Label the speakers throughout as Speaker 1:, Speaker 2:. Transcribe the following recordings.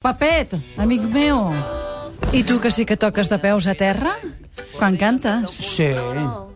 Speaker 1: Papet, amic meu. I tu que sí que toques de peus a terra? Quan cantes?
Speaker 2: Sí.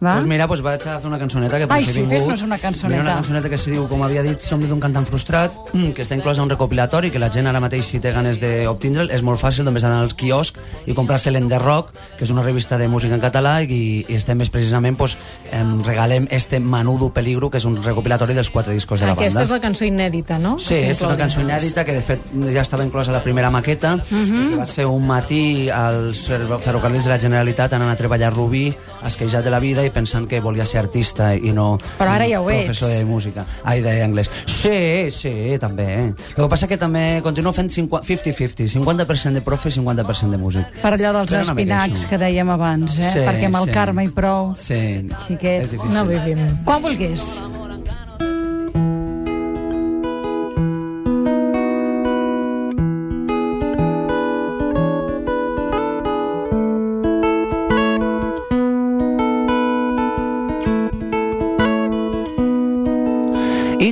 Speaker 1: Va?
Speaker 2: Pues mira, pues vaig a fer una cançoneta que per
Speaker 1: Ai,
Speaker 2: si he
Speaker 1: sí,
Speaker 2: vingut.
Speaker 1: fes-nos una cançoneta.
Speaker 2: Mira, una cançoneta que se diu, com havia dit, Som d'un cantant frustrat, mm, que està inclosa en un recopilatori, que la gent ara mateix, si té ganes d'obtindre'l, és molt fàcil, només anar al quiosc i comprar-se l'Ender Rock, que és una revista de música en català, i, i estem més precisament, pues, em regalem este Manudo Peligro, que és un recopilatori dels quatre discos de la
Speaker 3: Aquesta
Speaker 2: banda.
Speaker 3: és la cançó inèdita, no?
Speaker 2: Sí, és una cançó inèdita que de fet ja estava inclosa a la primera maqueta
Speaker 3: Mhm.
Speaker 2: i que vaig fer un matí als ferro- ferrocarrils de la Generalitat anant a treballar a Rubí, esqueixat de la vida i pensant que volia ser artista i no
Speaker 1: Però ara ja ho
Speaker 2: professor
Speaker 1: ets.
Speaker 2: de música. Ai, d'anglès. Sí, sí, també. El que passa que també continuo fent 50-50, 50% de profe i 50% de músic.
Speaker 1: Per allò dels
Speaker 2: Però no
Speaker 1: espinacs que dèiem abans, eh?
Speaker 2: Sí,
Speaker 1: Perquè amb el
Speaker 2: sí.
Speaker 1: Carme i prou.
Speaker 2: Sí,
Speaker 1: Xiquet.
Speaker 3: No vivim.
Speaker 1: Quan vulguis.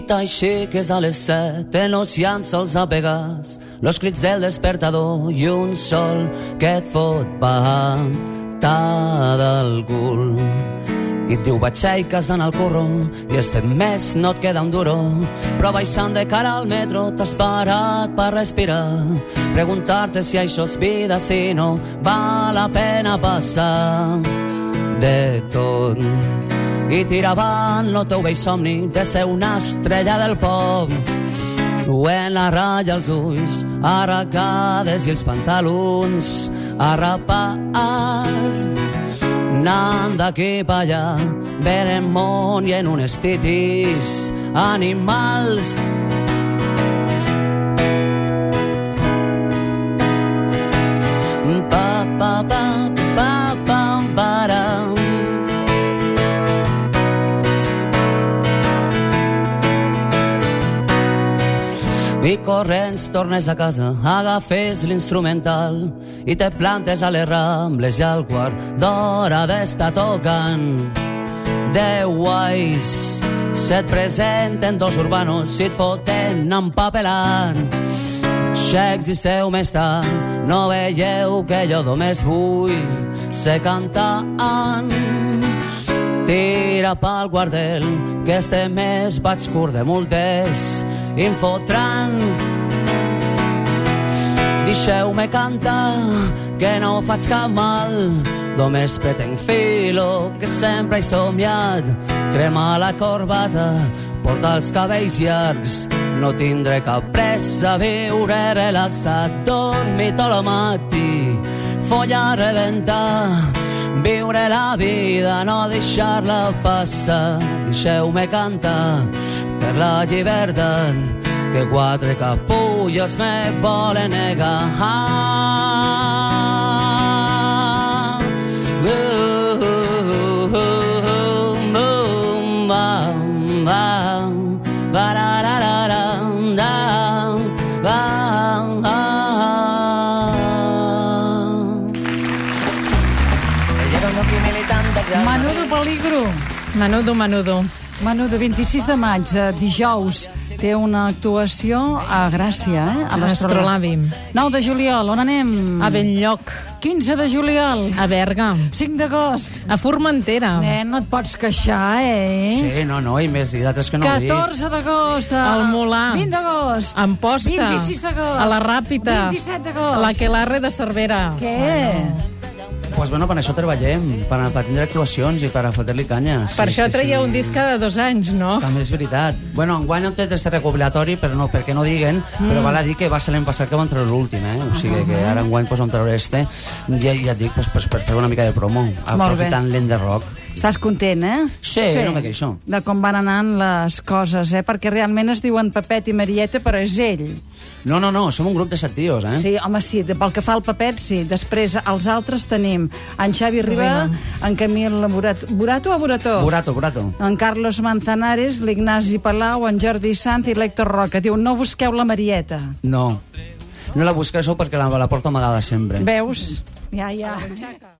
Speaker 2: I t'aixeques a les set en los llançols apegats, los crits del despertador i un sol que et fot patada al cul. I et diu, batxeiques d'anar al curro i este mes no et queda un duro, però baixant de cara al metro t'has parat per respirar, preguntar-te si això és vida, si no val la pena passar de tot i avant el teu vell somni de ser una estrella del pop. Duent la ratlla als ulls, arracades i els pantalons arrapats. Anant d'aquí pa allà, veren món i en un estitis animals. Pa, I corrents tornes a casa, agafes l'instrumental i te plantes a les Rambles i al quart d'hora d'estar tocant. Deu guais se't presenten dos urbanos i et foten empapelant. Xecs i seu més tard, no veieu que jo només vull ser cantant. Tira pel guardel, que este mes vaig curt de multes i em fotran. Deixeu-me cantar, que no faig cap mal, només pretenc fer que sempre he somiat. Cremar la corbata, portar els cabells llargs, no tindré cap pressa, viure relaxat, dormir tot el matí, follar, reventar, viure la vida, no deixar-la passar. Deixeu-me cantar per la llibertat que quatre capulles me volen negar. Uh, uh, uh, uh, uh, ah.
Speaker 1: Menudo peligro.
Speaker 3: Menudo, menudo.
Speaker 1: Menudo, 26 de maig, eh, dijous, té una actuació a Gràcia, eh? A
Speaker 3: Astrolabi.
Speaker 1: 9 de juliol, on anem?
Speaker 3: A Benlloc.
Speaker 1: 15 de juliol.
Speaker 3: A Berga.
Speaker 1: 5 d'agost.
Speaker 3: A Formentera.
Speaker 1: Nen, no et pots queixar, eh?
Speaker 2: Sí, no, no, i més, i d'altres que no ho dic.
Speaker 1: 14 d'agost. a-
Speaker 3: Al Molar.
Speaker 1: 20 d'agost.
Speaker 3: A Amposta.
Speaker 1: 26 d'agost.
Speaker 3: A la Ràpita.
Speaker 1: 27 d'agost.
Speaker 3: A la Quelarre de Cervera.
Speaker 1: Què?
Speaker 2: Pues bueno, per això treballem, per, per tindre actuacions i per fotre-li canya.
Speaker 3: Per
Speaker 2: Sí,
Speaker 3: això
Speaker 2: sí,
Speaker 3: traieu
Speaker 2: sí.
Speaker 3: un disc cada dos anys, no?
Speaker 2: També és veritat. Bueno, enguany hem tret este recopilatori, però no, perquè no diguen, mm. però val a dir que va ser l'any passat que vam treure l'últim, eh? O sigui que ara enguany pues, vam treure este, i ja, ja et dic, pues, pues, per fer una mica de promo, aprofitant l'Ender Rock.
Speaker 1: Estàs content, eh?
Speaker 2: Sí, no me queixo.
Speaker 1: De com van anant les coses, eh? Perquè realment es diuen Pepet i Marieta, però és ell.
Speaker 2: No, no, no, som un grup de set tios, eh?
Speaker 1: Sí, home, sí, pel que fa al Pepet, sí. Després, els altres tenim en Xavi Riba, en Camil Burato, Burato o Burato?
Speaker 2: Burato, burato.
Speaker 1: en Carlos Manzanares, l'Ignasi Palau, en Jordi Sanz i l'Héctor Roca. Diu, no busqueu la Marieta.
Speaker 2: No. No la busqueu perquè la, la porto amagada sempre.
Speaker 1: Veus? Ja, ja.